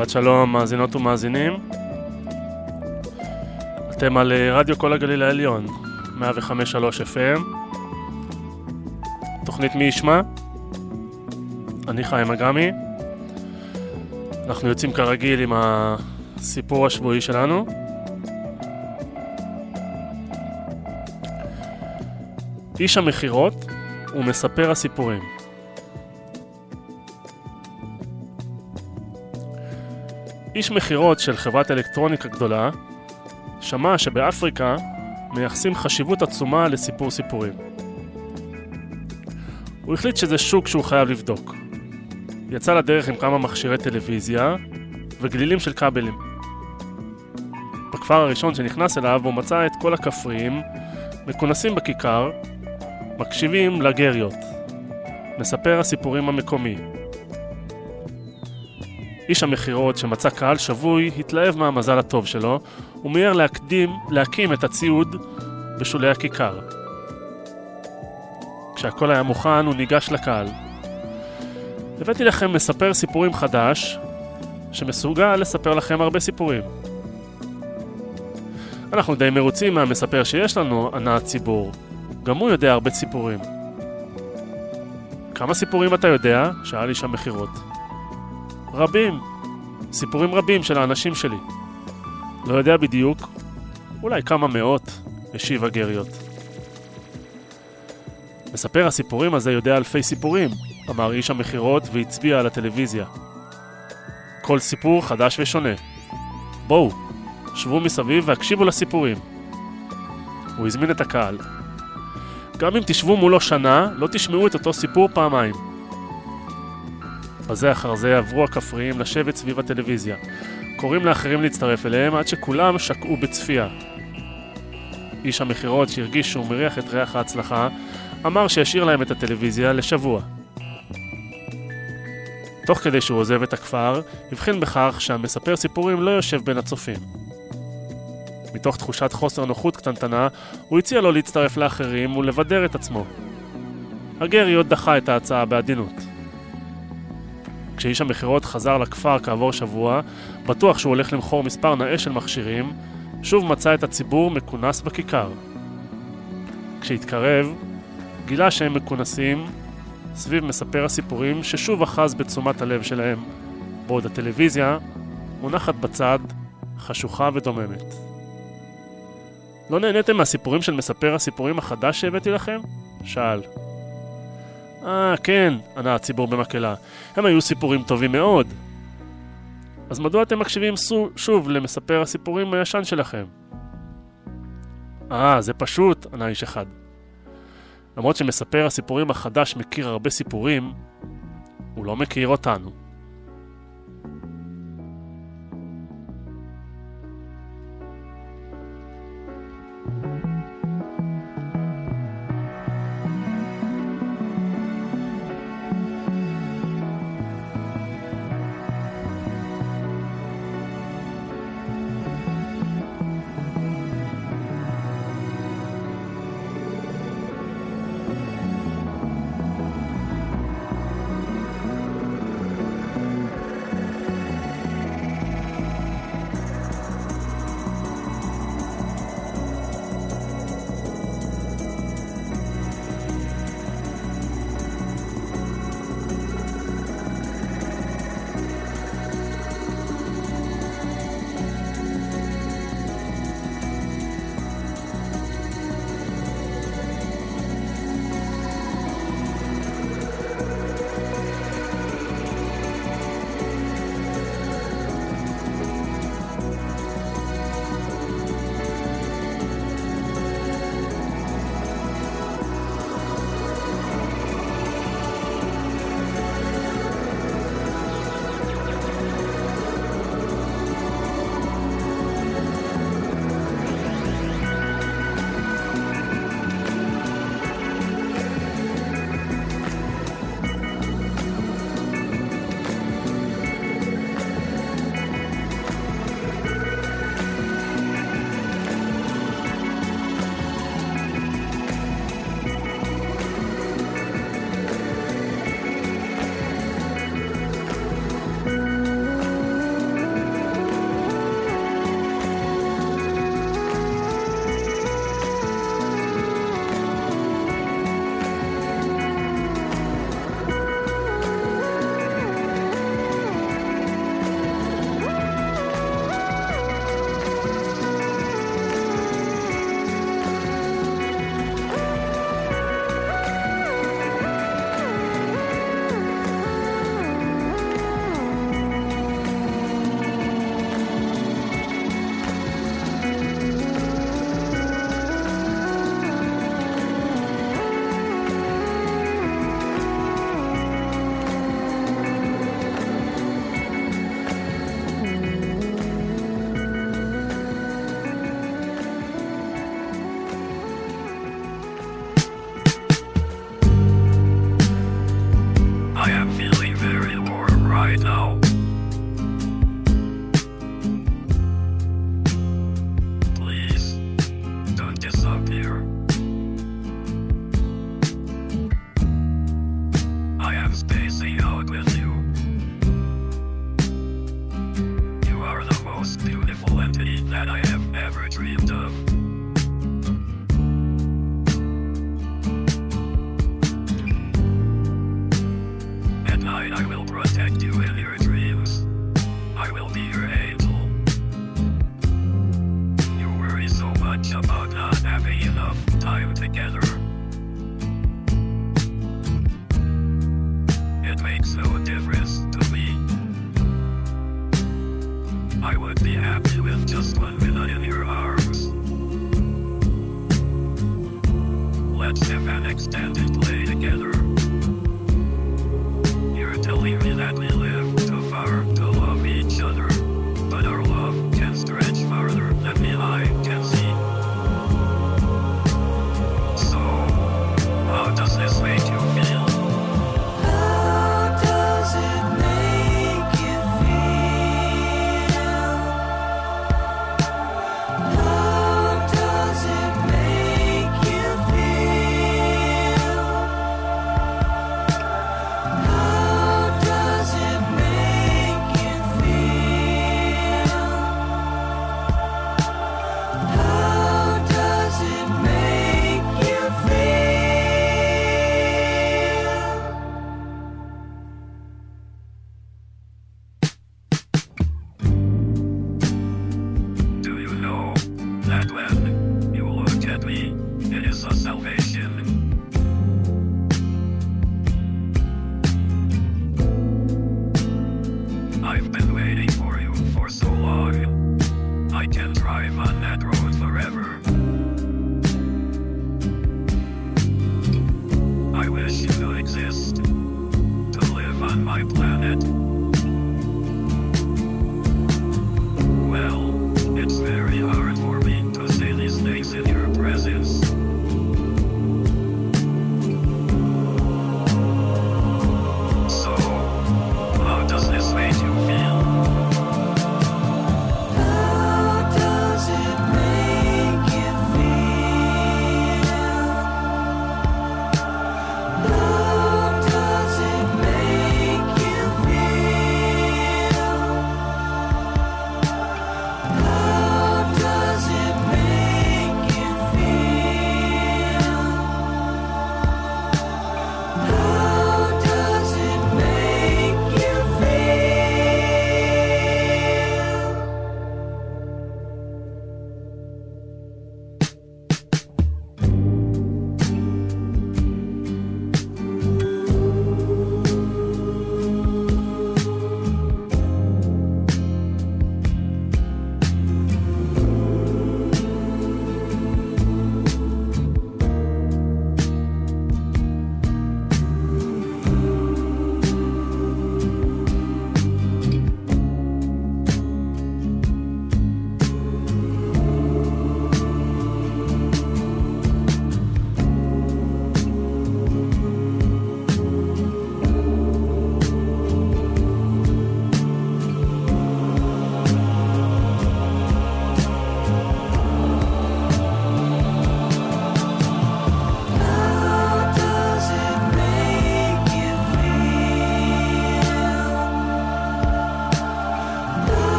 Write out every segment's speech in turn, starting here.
שבת שלום, מאזינות ומאזינים. אתם על אה, רדיו כל הגליל העליון, 105.3 FM. תוכנית מי ישמע? אני חיים אגמי. אנחנו יוצאים כרגיל עם הסיפור השבועי שלנו. איש המכירות ומספר הסיפורים. איש מכירות של חברת אלקטרוניקה גדולה שמע שבאפריקה מייחסים חשיבות עצומה לסיפור סיפורים. הוא החליט שזה שוק שהוא חייב לבדוק. יצא לדרך עם כמה מכשירי טלוויזיה וגלילים של כבלים. בכפר הראשון שנכנס אליו הוא מצא את כל הכפריים מכונסים בכיכר, מקשיבים לגריות. מספר הסיפורים המקומי. איש המכירות שמצא קהל שבוי התלהב מהמזל הטוב שלו ומיהר להקדים, להקים את הציוד בשולי הכיכר. כשהכל היה מוכן הוא ניגש לקהל. הבאתי לכם מספר סיפורים חדש שמסוגל לספר לכם הרבה סיפורים. אנחנו די מרוצים מהמספר שיש לנו, ענה הציבור. גם הוא יודע הרבה סיפורים. כמה סיפורים אתה יודע? שאל איש המכירות. רבים. סיפורים רבים של האנשים שלי. לא יודע בדיוק, אולי כמה מאות, השיב הגריות. מספר הסיפורים הזה יודע אלפי סיפורים, אמר איש המכירות והצביע על הטלוויזיה. כל סיפור חדש ושונה. בואו, שבו מסביב והקשיבו לסיפורים. הוא הזמין את הקהל. גם אם תשבו מולו שנה, לא תשמעו את אותו סיפור פעמיים. בזה אחר זה עברו הכפריים לשבת סביב הטלוויזיה, קוראים לאחרים להצטרף אליהם עד שכולם שקעו בצפייה. איש המכירות שהרגיש שהוא מריח את ריח ההצלחה, אמר שישאיר להם את הטלוויזיה לשבוע. תוך כדי שהוא עוזב את הכפר, הבחין בכך שהמספר סיפורים לא יושב בין הצופים. מתוך תחושת חוסר נוחות קטנטנה, הוא הציע לו להצטרף לאחרים ולבדר את עצמו. הגריות דחה את ההצעה בעדינות. כשאיש המכירות חזר לכפר כעבור שבוע, בטוח שהוא הולך למכור מספר נאה של מכשירים, שוב מצא את הציבור מכונס בכיכר. כשהתקרב, גילה שהם מכונסים סביב מספר הסיפורים ששוב אחז בתשומת הלב שלהם, בעוד הטלוויזיה מונחת בצד, חשוכה ודוממת. לא נהניתם מהסיפורים של מספר הסיפורים החדש שהבאתי לכם? שאל. אה, כן, ענה הציבור במקהלה. הם היו סיפורים טובים מאוד. אז מדוע אתם מקשיבים שוב למספר הסיפורים הישן שלכם? אה, זה פשוט, ענה איש אחד. למרות שמספר הסיפורים החדש מכיר הרבה סיפורים, הוא לא מכיר אותנו. Batman.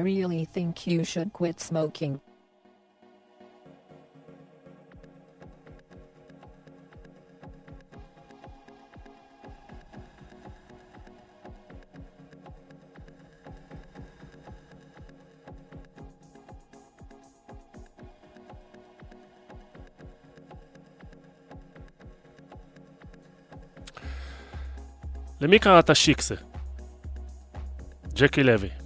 I really think you should quit smoking. למי קראת שיקסה? ג'קי לוי.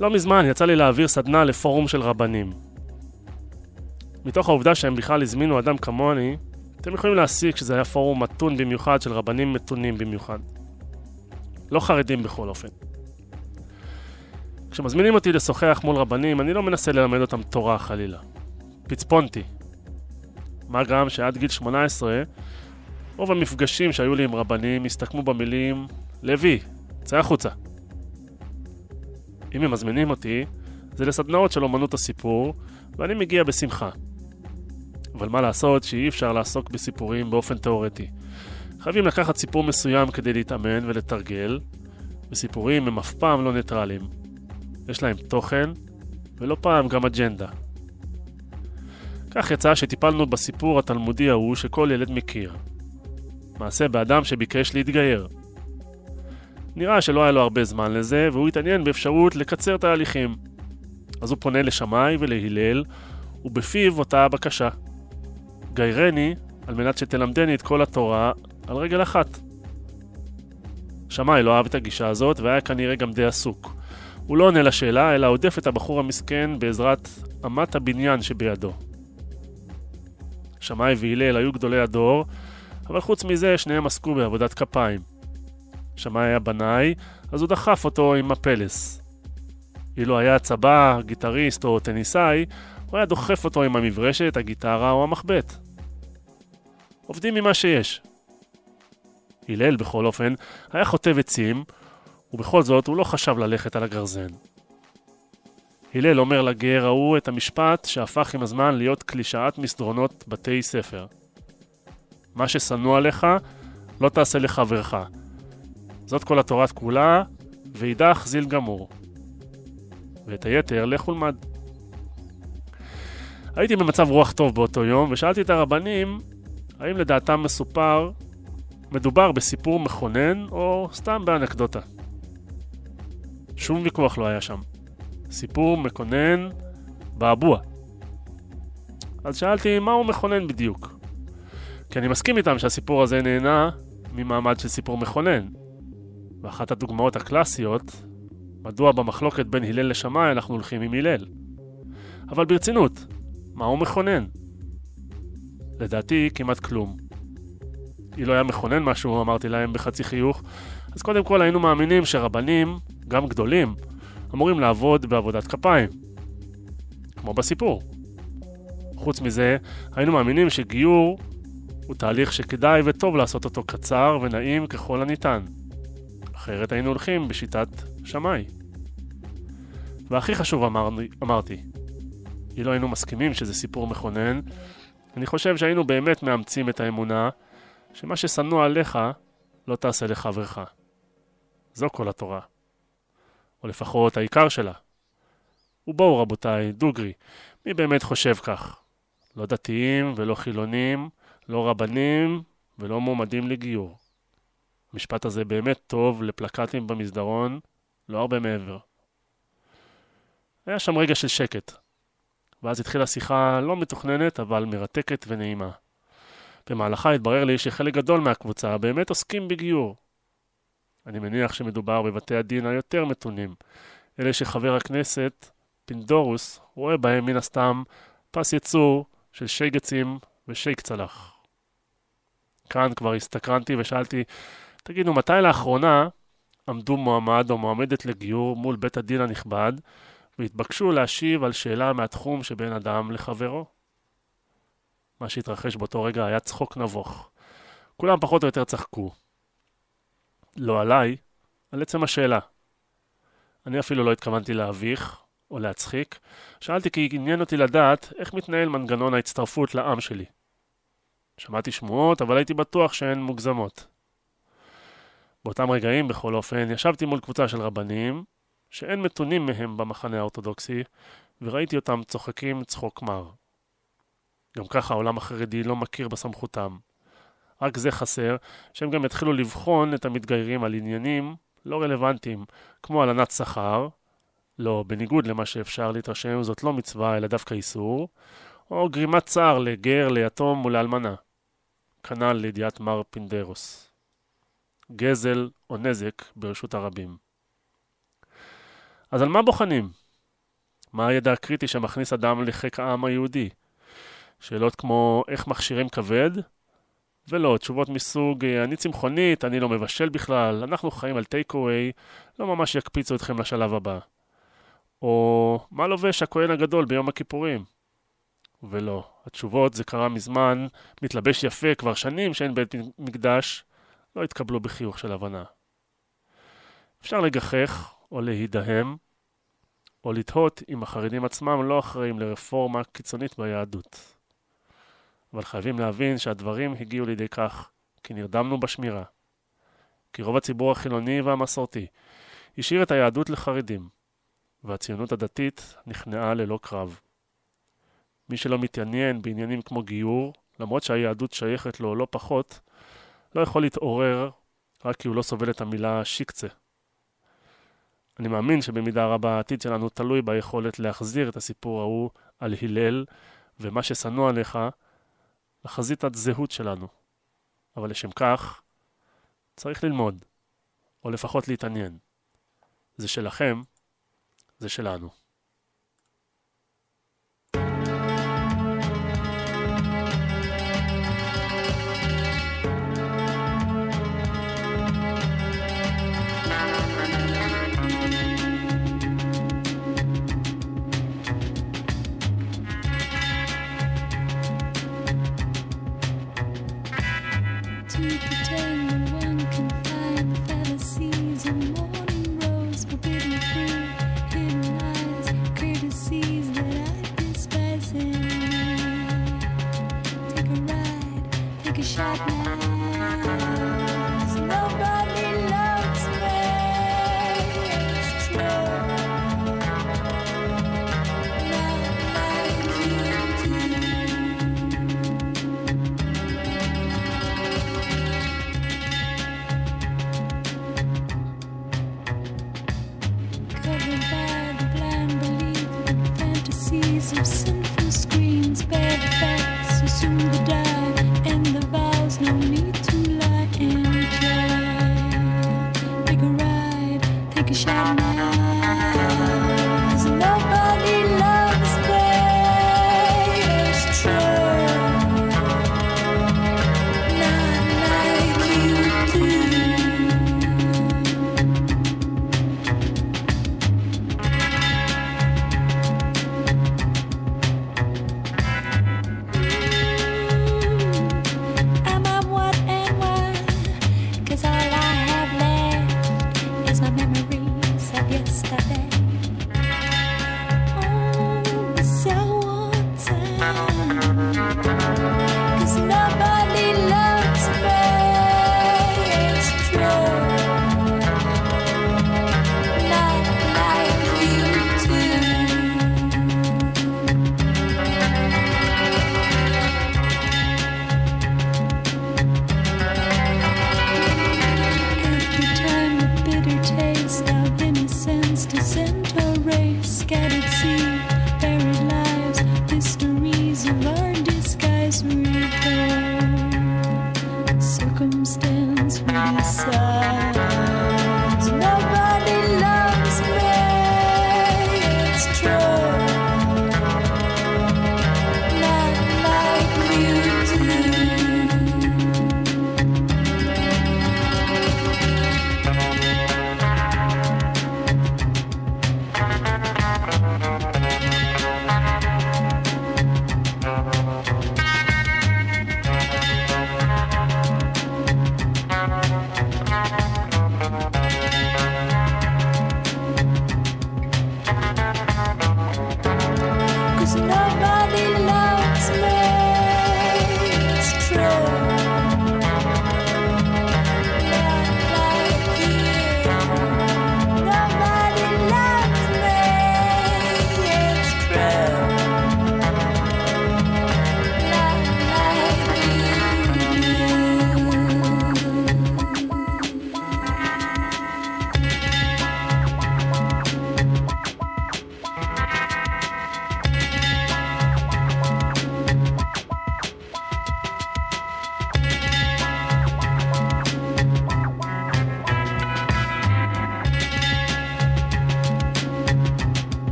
לא מזמן יצא לי להעביר סדנה לפורום של רבנים. מתוך העובדה שהם בכלל הזמינו אדם כמוני, אתם יכולים להסיק שזה היה פורום מתון במיוחד של רבנים מתונים במיוחד. לא חרדים בכל אופן. כשמזמינים אותי לשוחח מול רבנים, אני לא מנסה ללמד אותם תורה חלילה. פצפונתי. מה גם שעד גיל 18, רוב המפגשים שהיו לי עם רבנים הסתכמו במילים "לוי, צא החוצה". אם הם מזמינים אותי, זה לסדנאות של אומנות הסיפור, ואני מגיע בשמחה. אבל מה לעשות שאי אפשר לעסוק בסיפורים באופן תאורטי. חייבים לקחת סיפור מסוים כדי להתאמן ולתרגל, וסיפורים הם אף פעם לא ניטרלים. יש להם תוכן, ולא פעם גם אג'נדה. כך יצא שטיפלנו בסיפור התלמודי ההוא שכל ילד מכיר. מעשה באדם שביקש להתגייר. נראה שלא היה לו הרבה זמן לזה, והוא התעניין באפשרות לקצר תהליכים. אז הוא פונה לשמאי ולהלל, ובפיו אותה הבקשה. גיירני, על מנת שתלמדני את כל התורה על רגל אחת. שמאי לא אהב את הגישה הזאת, והיה כנראה גם די עסוק. הוא לא עונה לשאלה, אלא עודף את הבחור המסכן בעזרת אמת הבניין שבידו. שמאי והלל היו גדולי הדור, אבל חוץ מזה שניהם עסקו בעבודת כפיים. שמאי היה בנאי, אז הוא דחף אותו עם הפלס. אילו היה צבא, גיטריסט או טניסאי, הוא היה דוחף אותו עם המברשת, הגיטרה או המחבט. עובדים ממה שיש. הלל, בכל אופן, היה חוטב עצים, ובכל זאת הוא לא חשב ללכת על הגרזן. הלל אומר לגר ההוא את המשפט שהפך עם הזמן להיות קלישאת מסדרונות בתי ספר. מה ששנוא עליך, לא תעשה לחברך. זאת כל התורת כולה, ואידך זיל גמור. ואת היתר, לך ולמד. הייתי במצב רוח טוב באותו יום, ושאלתי את הרבנים האם לדעתם מסופר, מדובר בסיפור מכונן או סתם באנקדוטה. שום ויכוח לא היה שם. סיפור מכונן באבוע. אז שאלתי מה הוא מכונן בדיוק. כי אני מסכים איתם שהסיפור הזה נהנה ממעמד של סיפור מכונן. ואחת הדוגמאות הקלאסיות, מדוע במחלוקת בין הלל לשמאי אנחנו הולכים עם הלל. אבל ברצינות, מה הוא מכונן? לדעתי כמעט כלום. אילו היה מכונן משהו, אמרתי להם בחצי חיוך, אז קודם כל היינו מאמינים שרבנים, גם גדולים, אמורים לעבוד בעבודת כפיים. כמו בסיפור. חוץ מזה, היינו מאמינים שגיור הוא תהליך שכדאי וטוב לעשות אותו קצר ונעים ככל הניתן. אחרת היינו הולכים בשיטת שמאי. והכי חשוב אמרני, אמרתי, אילו היינו מסכימים שזה סיפור מכונן, אני חושב שהיינו באמת מאמצים את האמונה שמה ששנוא עליך לא תעשה לחברך. זו כל התורה. או לפחות העיקר שלה. ובואו רבותיי, דוגרי, מי באמת חושב כך? לא דתיים ולא חילונים, לא רבנים ולא מועמדים לגיור. המשפט הזה באמת טוב לפלקטים במסדרון, לא הרבה מעבר. היה שם רגע של שקט, ואז התחילה שיחה לא מתוכננת, אבל מרתקת ונעימה. במהלכה התברר לי שחלק גדול מהקבוצה באמת עוסקים בגיור. אני מניח שמדובר בבתי הדין היותר מתונים, אלה שחבר הכנסת פינדורוס רואה בהם מן הסתם פס ייצור של שייגצים ושייק צלח. כאן כבר הסתקרנתי ושאלתי, תגידו, מתי לאחרונה עמדו מועמד או מועמדת לגיור מול בית הדין הנכבד והתבקשו להשיב על שאלה מהתחום שבין אדם לחברו? מה שהתרחש באותו רגע היה צחוק נבוך. כולם פחות או יותר צחקו. לא עליי, על עצם השאלה. אני אפילו לא התכוונתי להביך או להצחיק, שאלתי כי עניין אותי לדעת איך מתנהל מנגנון ההצטרפות לעם שלי. שמעתי שמועות, אבל הייתי בטוח שהן מוגזמות. באותם רגעים, בכל אופן, ישבתי מול קבוצה של רבנים, שאין מתונים מהם במחנה האורתודוקסי, וראיתי אותם צוחקים צחוק מר. גם ככה העולם החרדי לא מכיר בסמכותם. רק זה חסר, שהם גם יתחילו לבחון את המתגיירים על עניינים לא רלוונטיים, כמו הלנת שכר, לא, בניגוד למה שאפשר להתרשם, זאת לא מצווה, אלא דווקא איסור, או גרימת צער לגר, ליתום ולאלמנה. כנ"ל לידיעת מר פינדרוס. גזל או נזק ברשות הרבים. אז על מה בוחנים? מה הידע הקריטי שמכניס אדם לחיק העם היהודי? שאלות כמו איך מכשירים כבד? ולא, תשובות מסוג אני צמחונית, אני לא מבשל בכלל, אנחנו חיים על טייק אווי, לא ממש יקפיצו אתכם לשלב הבא. או מה לובש הכהן הגדול ביום הכיפורים? ולא. התשובות, זה קרה מזמן, מתלבש יפה, כבר שנים שאין בית מקדש, לא התקבלו בחיוך של הבנה. אפשר לגחך או להידהם, או לתהות אם החרדים עצמם לא אחראים לרפורמה קיצונית ביהדות. אבל חייבים להבין שהדברים הגיעו לידי כך כי נרדמנו בשמירה. כי רוב הציבור החילוני והמסורתי השאיר את היהדות לחרדים, והציונות הדתית נכנעה ללא קרב. מי שלא מתעניין בעניינים כמו גיור, למרות שהיהדות שייכת לו לא פחות, לא יכול להתעורר רק כי הוא לא סובל את המילה שיקצה. אני מאמין שבמידה רבה העתיד שלנו תלוי ביכולת להחזיר את הסיפור ההוא על הלל ומה ששנוא עליך לחזית הזהות שלנו. אבל לשם כך, צריך ללמוד, או לפחות להתעניין. זה שלכם, זה שלנו.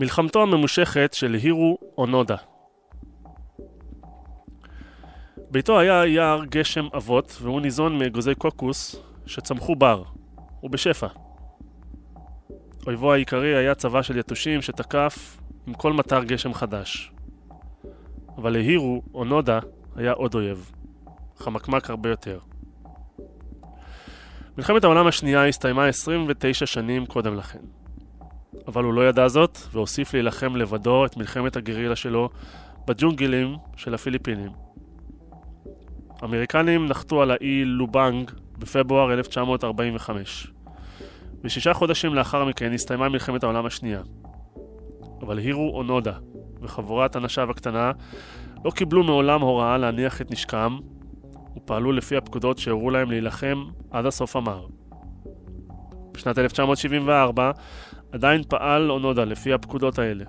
מלחמתו הממושכת של הירו אונודה. ביתו היה יער גשם אבות, והוא ניזון מאגוזי קוקוס שצמחו בר, ובשפע. אויבו העיקרי היה צבא של יתושים שתקף עם כל מטר גשם חדש. אבל להירו, או נודה, היה עוד אויב. חמקמק הרבה יותר. מלחמת העולם השנייה הסתיימה 29 שנים קודם לכן. אבל הוא לא ידע זאת, והוסיף להילחם לבדו את מלחמת הגרילה שלו בג'ונגלים של הפיליפינים. האמריקנים נחתו על האי לובנג בפברואר 1945. ושישה חודשים לאחר מכן הסתיימה מלחמת העולם השנייה. אבל הירו אונודה וחבורת אנשיו הקטנה לא קיבלו מעולם הוראה להניח את נשקם, ופעלו לפי הפקודות שהורו להם להילחם עד הסוף המר. בשנת 1974 עדיין פעל אונודה לפי הפקודות האלה.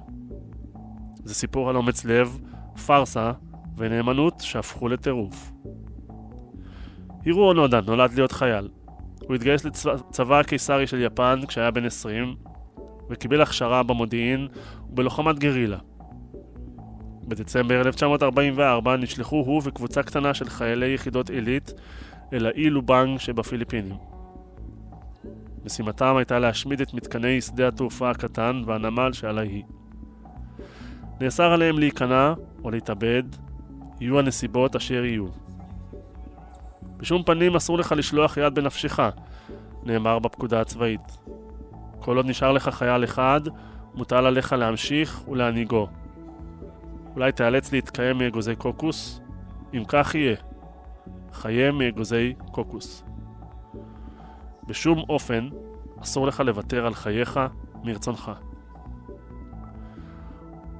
זה סיפור על אומץ לב, פארסה ונאמנות שהפכו לטירוף. הירו אונודה נולד להיות חייל. הוא התגייס לצבא הקיסרי של יפן כשהיה בן 20, וקיבל הכשרה במודיעין ובלוחמת גרילה. בדצמבר 1944 נשלחו הוא וקבוצה קטנה של חיילי יחידות עילית אל האי לובנג שבפיליפינים. משימתם הייתה להשמיד את מתקני שדה התעופה הקטן והנמל שעל האי. נאסר עליהם להיכנע או להתאבד, יהיו הנסיבות אשר יהיו. בשום פנים אסור לך לשלוח יד בנפשך, נאמר בפקודה הצבאית. כל עוד נשאר לך חייל אחד, מוטל עליך להמשיך ולהנהיגו. אולי תיאלץ להתקיים מאגוזי קוקוס? אם כך יהיה, חיה מאגוזי קוקוס. בשום אופן אסור לך לוותר על חייך מרצונך.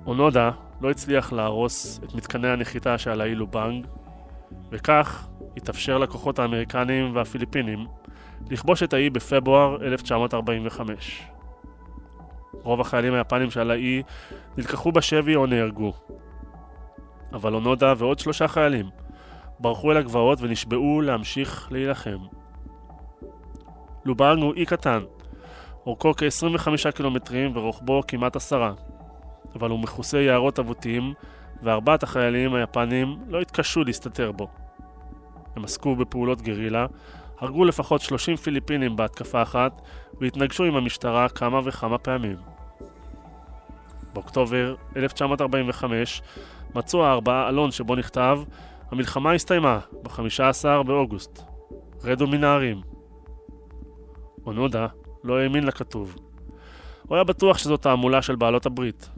אונודה לא הצליח להרוס את מתקני הנחיתה שעל האי לובנג, וכך התאפשר לכוחות האמריקנים והפיליפינים לכבוש את האי בפברואר 1945. רוב החיילים היפנים שעל האי נלקחו בשבי או נהרגו. אבל אונודה ועוד שלושה חיילים ברחו אל הגבעות ונשבעו להמשיך להילחם. לובנג הוא אי קטן, אורכו כ-25 קילומטרים ורוחבו כמעט עשרה, אבל הוא מכוסה יערות אבותים, וארבעת החיילים היפנים לא התקשו להסתתר בו. הם עסקו בפעולות גרילה, הרגו לפחות 30 פיליפינים בהתקפה אחת, והתנגשו עם המשטרה כמה וכמה פעמים. באוקטובר 1945 מצאו הארבעה עלון שבו נכתב המלחמה הסתיימה ב-15 באוגוסט. רדו מן הערים. אונודה לא האמין לכתוב. הוא היה בטוח שזו תעמולה של בעלות הברית.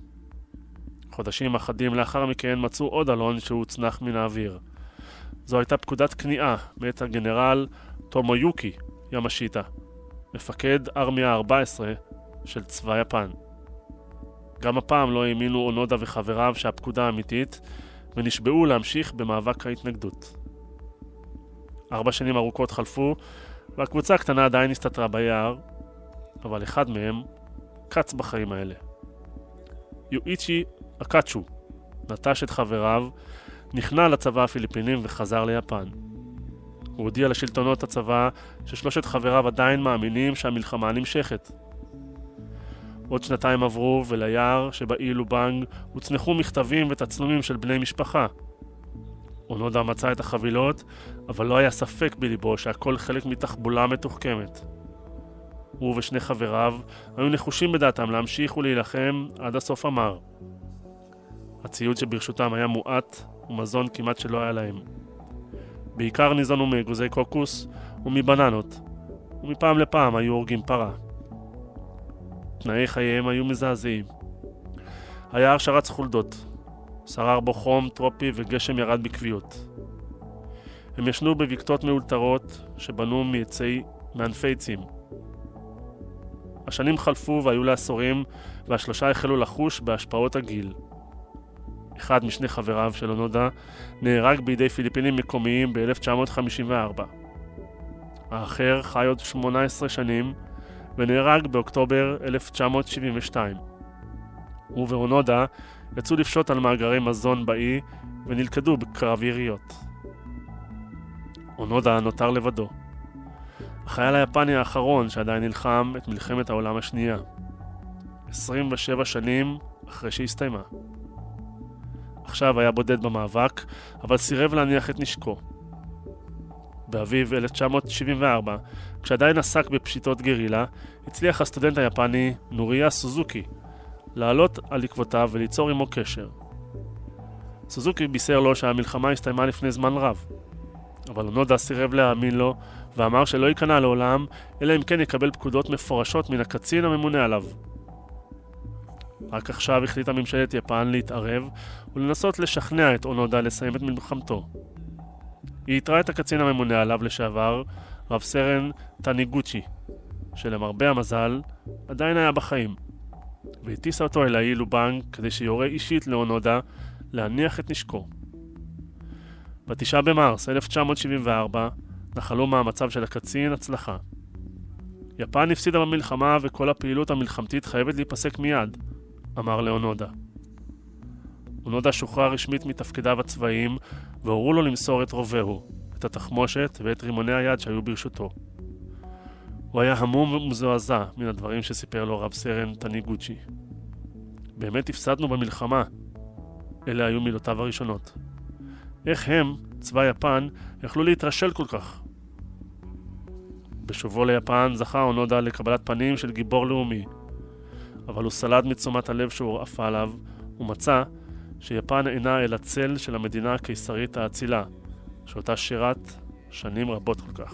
חודשים אחדים לאחר מכן מצאו עוד אלון שהוצנח מן האוויר. זו הייתה פקודת כניעה מאת הגנרל טומויוקי ימשיטה, מפקד ארמיה ה-14 של צבא יפן. גם הפעם לא האמינו אונודה וחבריו שהפקודה אמיתית, ונשבעו להמשיך במאבק ההתנגדות. ארבע שנים ארוכות חלפו, והקבוצה הקטנה עדיין הסתתרה ביער, אבל אחד מהם קץ בחיים האלה. יואיצ'י אקאצ'ו נטש את חבריו, נכנע לצבא הפיליפינים וחזר ליפן. הוא הודיע לשלטונות הצבא ששלושת חבריו עדיין מאמינים שהמלחמה נמשכת. עוד שנתיים עברו, וליער שבאי לובנג הוצנחו מכתבים ותצלומים של בני משפחה. אונודה מצא את החבילות, אבל לא היה ספק בליבו שהכל חלק מתחבולה מתוחכמת. הוא ושני חבריו היו נחושים בדעתם להמשיך ולהילחם עד הסוף המר. הציוד שברשותם היה מועט ומזון כמעט שלא היה להם. בעיקר ניזונו מאגוזי קוקוס ומבננות, ומפעם לפעם היו הורגים פרה. תנאי חייהם היו מזעזעים. היער שרץ חולדות, שרר בו חום טרופי וגשם ירד בקביעות. הם ישנו בבקתות מאולתרות שבנו מעצי מענפי עצים. השנים חלפו והיו לעשורים, והשלושה החלו לחוש בהשפעות הגיל. אחד משני חבריו של אונודה נהרג בידי פיליפינים מקומיים ב-1954. האחר חי עוד 18 שנים ונהרג באוקטובר 1972. הוא ואונודה יצאו לפשוט על מאגרי מזון באי ונלכדו בקרב יריות. אונודה נותר לבדו. החייל היפני האחרון שעדיין נלחם את מלחמת העולם השנייה. 27 שנים אחרי שהסתיימה. עכשיו היה בודד במאבק, אבל סירב להניח את נשקו. באביב 1974, כשעדיין עסק בפשיטות גרילה, הצליח הסטודנט היפני נוריה סוזוקי לעלות על עקבותיו וליצור עמו קשר. סוזוקי בישר לו שהמלחמה הסתיימה לפני זמן רב, אבל אונודה סירב להאמין לו ואמר שלא ייכנע לעולם, אלא אם כן יקבל פקודות מפורשות מן הקצין הממונה עליו. רק עכשיו החליטה ממשלת יפן להתערב ולנסות לשכנע את אונודה לסיים את מלחמתו. היא איתרה את הקצין הממונה עליו לשעבר, רב סרן טניגוצ'י, שלמרבה המזל עדיין היה בחיים, והטיסה אותו אל האי לובנג כדי שיורה אישית לאונודה להניח את נשקו. בתשעה במרס 1974 נחלו מאמציו של הקצין הצלחה. יפן הפסידה במלחמה וכל הפעילות המלחמתית חייבת להיפסק מיד, אמר לאונודה. אונודה שוחרר רשמית מתפקידיו הצבאיים והורו לו למסור את רובהו, את התחמושת ואת רימוני היד שהיו ברשותו. הוא היה המום ומזועזע מן הדברים שסיפר לו רב סרן טניגוצ'י. באמת הפסדנו במלחמה. אלה היו מילותיו הראשונות. איך הם, צבא יפן, יכלו להתרשל כל כך? בשובו ליפן זכה אונודה לקבלת פנים של גיבור לאומי, אבל הוא סלד מתשומת הלב שהוא עפה עליו, ומצא שיפן אינה אלא צל של המדינה הקיסרית האצילה, שאותה שירת שנים רבות כל כך.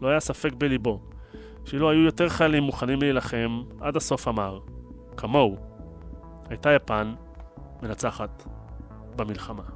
לא היה ספק בליבו, שאילו היו יותר חיילים מוכנים להילחם, עד הסוף אמר, כמוהו, הייתה יפן מנצחת במלחמה.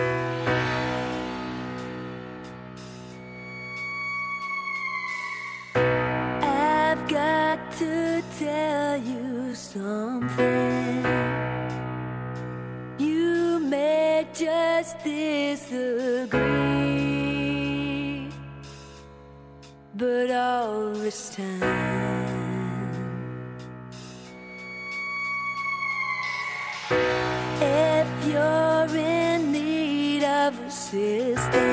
existence.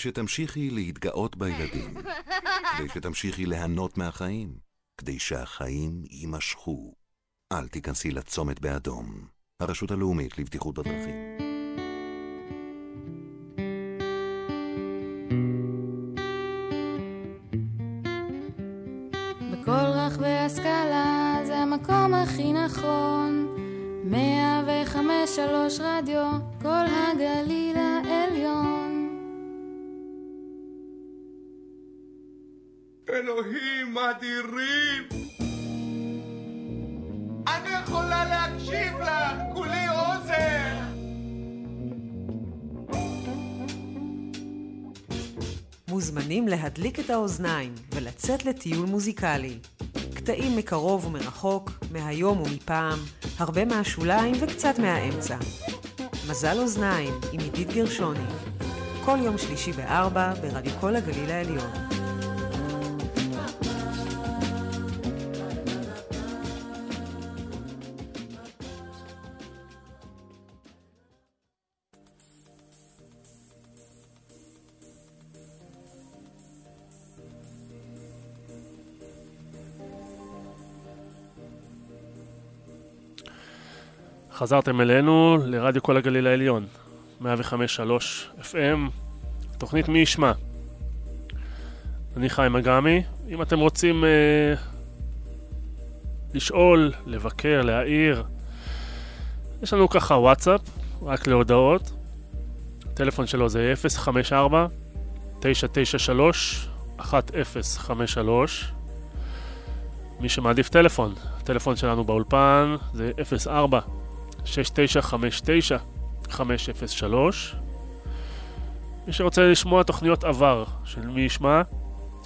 שתמשיכי להתגאות בילדים, כדי שתמשיכי ליהנות מהחיים, כדי שהחיים יימשכו. אל תיכנסי לצומת באדום. הרשות הלאומית לבטיחות בדרכים. הסקאלה זה המקום הכי נכון. 105 שלוש רדיו, כל הגליל העליון. אלוהים אדירים! אני יכולה להקשיב לך! כולי אוזן! מוזמנים להדליק את האוזניים ולצאת לטיול מוזיקלי. קטעים מקרוב ומרחוק, מהיום ומפעם, הרבה מהשוליים וקצת מהאמצע. מזל אוזניים עם עידית גרשוני. כל יום שלישי בארבע ברדיו כל הגליל העליון. חזרתם אלינו לרדיו כל הגליל העליון, 105.3 FM, תוכנית מי ישמע. אני חיים אגמי, אם אתם רוצים אה, לשאול, לבקר, להעיר, יש לנו ככה וואטסאפ, רק להודעות. הטלפון שלו זה 054 993 1053 מי שמעדיף טלפון, הטלפון שלנו באולפן זה 04 6959 503 מי שרוצה לשמוע תוכניות עבר של מי ישמע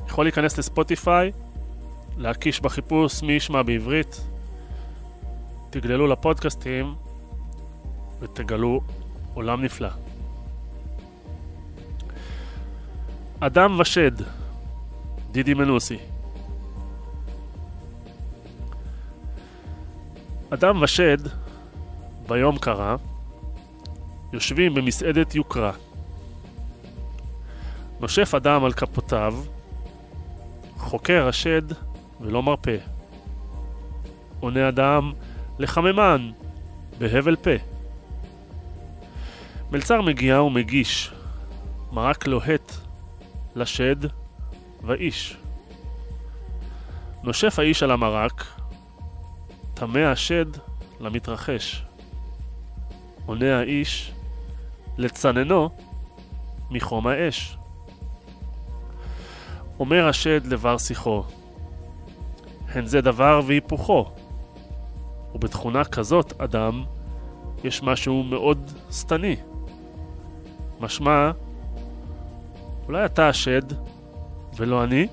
יכול להיכנס לספוטיפיי להקיש בחיפוש מי ישמע בעברית. תגללו לפודקאסטים ותגלו עולם נפלא. אדם ושד דידי מנוסי. אדם ושד ביום קרה, יושבים במסעדת יוקרה. נושף אדם על כפותיו, חוקר השד ולא מרפה. עונה אדם לחממן בהבל פה. מלצר מגיע ומגיש מרק לוהט לשד ואיש. נושף האיש על המרק, טמא השד למתרחש. עונה האיש לצננו מחום האש. אומר השד לבר שיחו, הן זה דבר והיפוכו. ובתכונה כזאת, אדם, יש משהו מאוד שטני. משמע, אולי אתה השד ולא אני?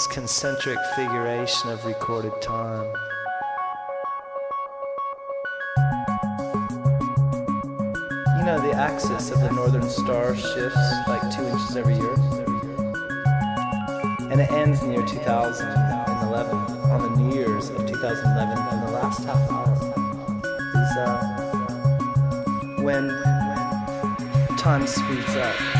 This concentric figuration of recorded time. You know, the axis of the northern star shifts like two inches every year, and it ends near 2011 on the New Year's of 2011. And the last half hour is uh, when time speeds up.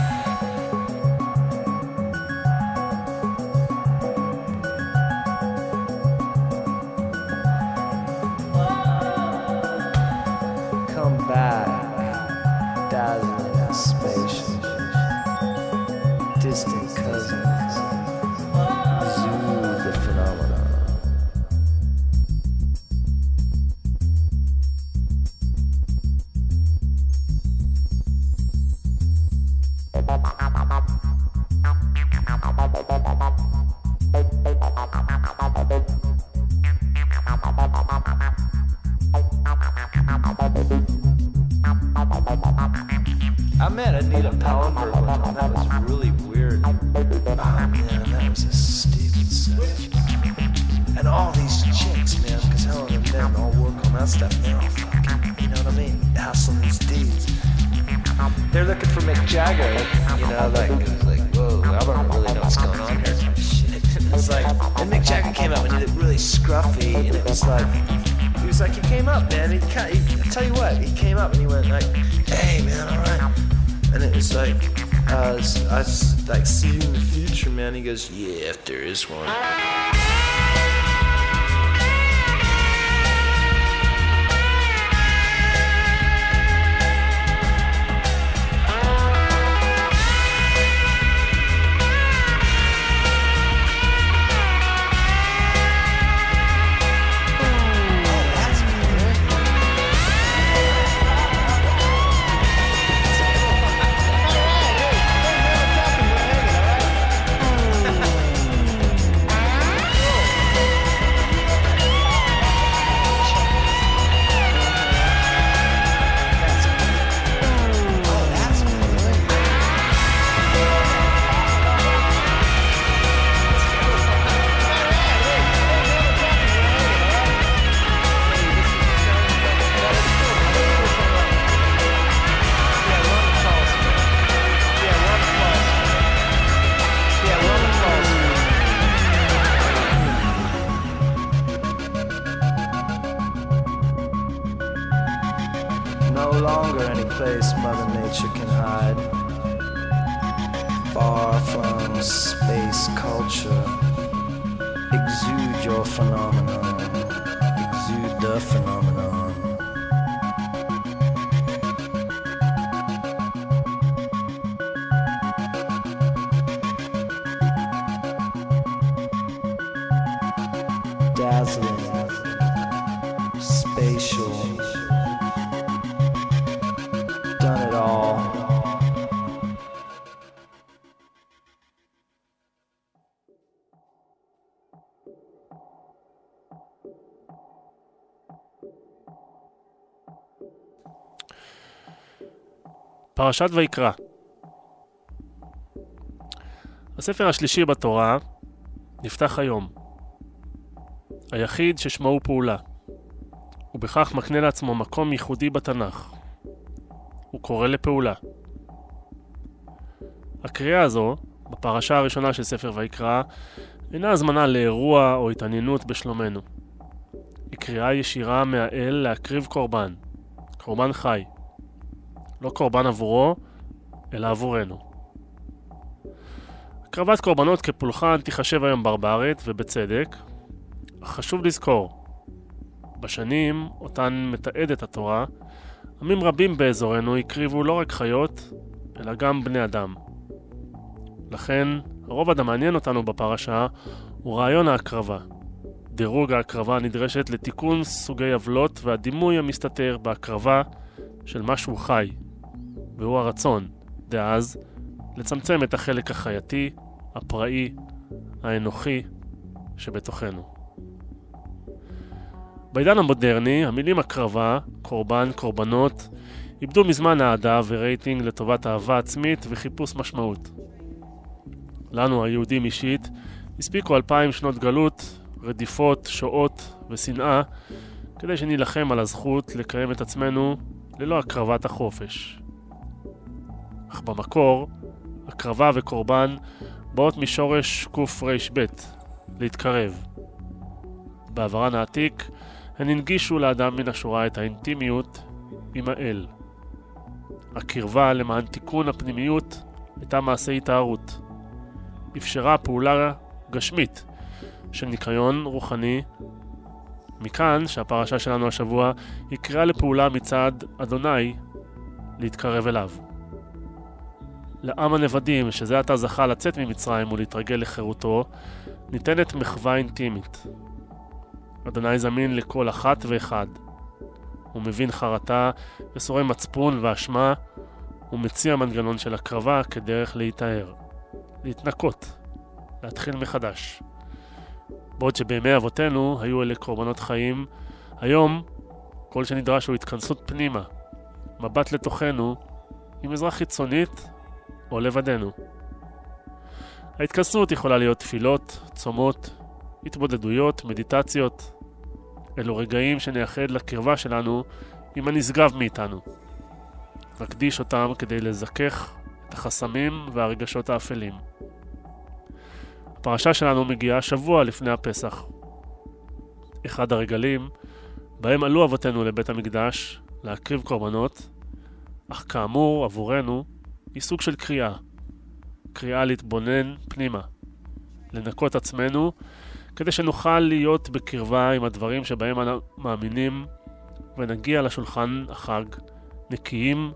And it was like, he was like, he came up, man. He, he, I tell you what, he came up and he went like, hey, man, all right. And it was like, uh, I was, I was like, see you in the future, man. He goes, yeah, if there is one. פרשת ויקרא. הספר השלישי בתורה נפתח היום. היחיד ששמו הוא פעולה, ובכך מקנה לעצמו מקום ייחודי בתנ"ך. הוא קורא לפעולה. הקריאה הזו, בפרשה הראשונה של ספר ויקרא, אינה הזמנה לאירוע או התעניינות בשלומנו. היא קריאה ישירה מהאל להקריב קורבן, קורבן חי. לא קורבן עבורו, אלא עבורנו. הקרבת קורבנות כפולחן תיחשב היום ברברית, ובצדק, חשוב לזכור, בשנים אותן מתעדת התורה, עמים רבים באזורנו הקריבו לא רק חיות, אלא גם בני אדם. לכן, הרובד המעניין אותנו בפרשה הוא רעיון ההקרבה. דירוג ההקרבה הנדרשת לתיקון סוגי עוולות והדימוי המסתתר בהקרבה של משהו חי, והוא הרצון, דאז, לצמצם את החלק החייתי, הפראי, האנוכי שבתוכנו. בעידן המודרני, המילים הקרבה, קורבן, קורבנות, איבדו מזמן אהדה ורייטינג לטובת אהבה עצמית וחיפוש משמעות. לנו, היהודים אישית, הספיקו אלפיים שנות גלות, רדיפות, שואות ושנאה, כדי שנילחם על הזכות לקיים את עצמנו ללא הקרבת החופש. אך במקור, הקרבה וקורבן באות משורש קר"ב, להתקרב. בעברן העתיק, הן הנגישו לאדם מן השורה את האינטימיות עם האל. הקרבה למען תיקון הפנימיות הייתה מעשה התארות. אפשרה פעולה גשמית של ניקיון רוחני. מכאן שהפרשה שלנו השבוע היא קריאה לפעולה מצד אדוני להתקרב אליו. לעם הנבדים, שזה עתה זכה לצאת ממצרים ולהתרגל לחירותו, ניתנת מחווה אינטימית. אדוני זמין לכל אחת ואחד. הוא מבין חרטה וסורם מצפון ואשמה, ומציע מנגנון של הקרבה כדרך להיטהר, להתנקות, להתחיל מחדש. בעוד שבימי אבותינו היו אלה קורבנות חיים, היום כל שנדרש הוא התכנסות פנימה, מבט לתוכנו, עם עזרה חיצונית או לבדנו. ההתכנסות יכולה להיות תפילות, צומות, התבודדויות, מדיטציות. אלו רגעים שנייחד לקרבה שלנו עם הנשגב מאיתנו. נקדיש אותם כדי לזכך את החסמים והרגשות האפלים. הפרשה שלנו מגיעה שבוע לפני הפסח. אחד הרגלים בהם עלו אבותינו לבית המקדש להקריב קורבנות, אך כאמור, עבורנו, היא סוג של קריאה. קריאה להתבונן פנימה, לנקות עצמנו, כדי שנוכל להיות בקרבה עם הדברים שבהם אנו מאמינים, ונגיע לשולחן החג נקיים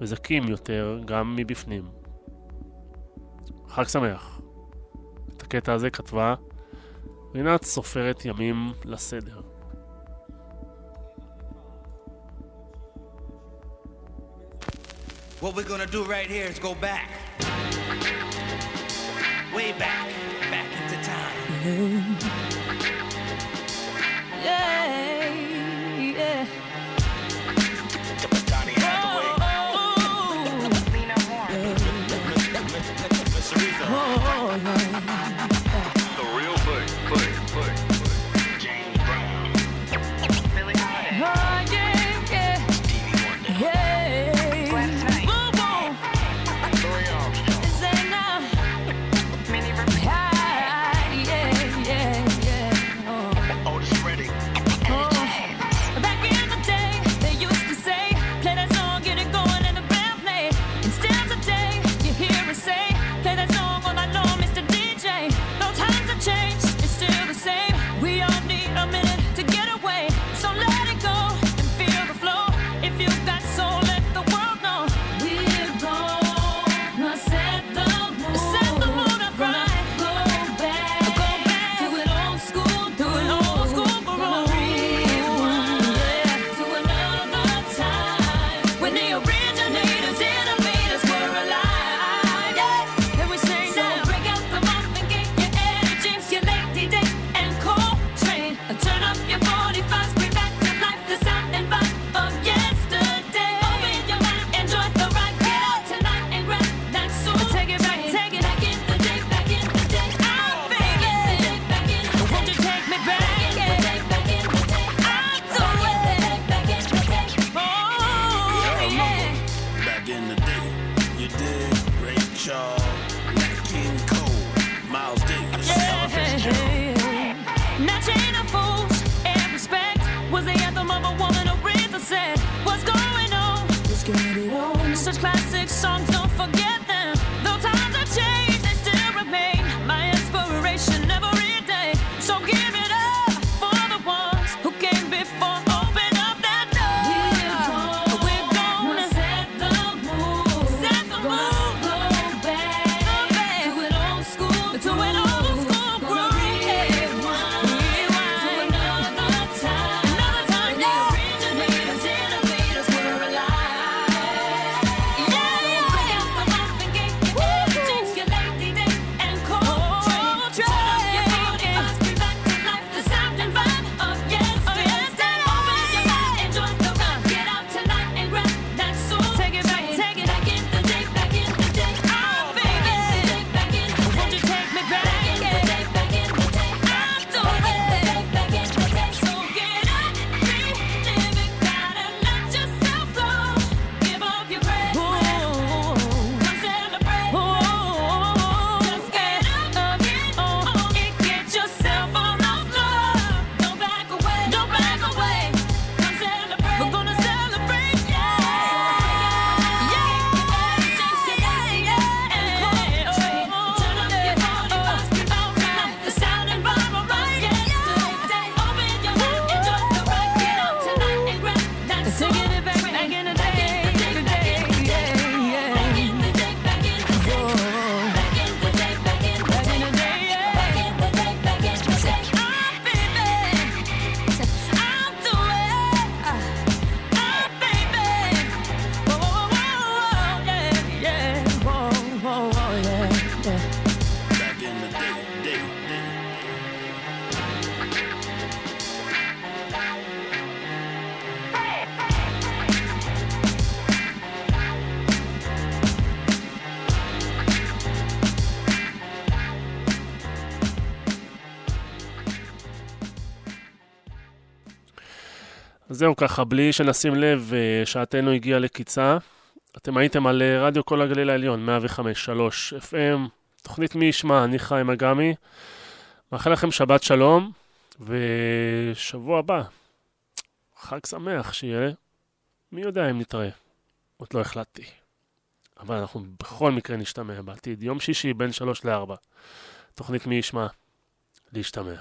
וזכים יותר גם מבפנים. חג שמח. את הקטע הזה כתבה רינת סופרת ימים לסדר. What we're gonna do right here is go back. Way back. Back into time. Yeah, yeah. Oh, oh, oh. The real thing, thing, thing. זהו ככה, בלי שנשים לב, אה, שעתנו הגיעה לקיצה. אתם הייתם על אה, רדיו כל הגליל העליון, 105-3 FM, תוכנית מי ישמע, אני חיים אגמי. מאחל לכם שבת שלום, ושבוע הבא, חג שמח שיהיה. מי יודע אם נתראה, עוד לא החלטתי. אבל אנחנו בכל מקרה נשתמע בעתיד, יום שישי בין 3 ל-4. תוכנית מי ישמע, להשתמע.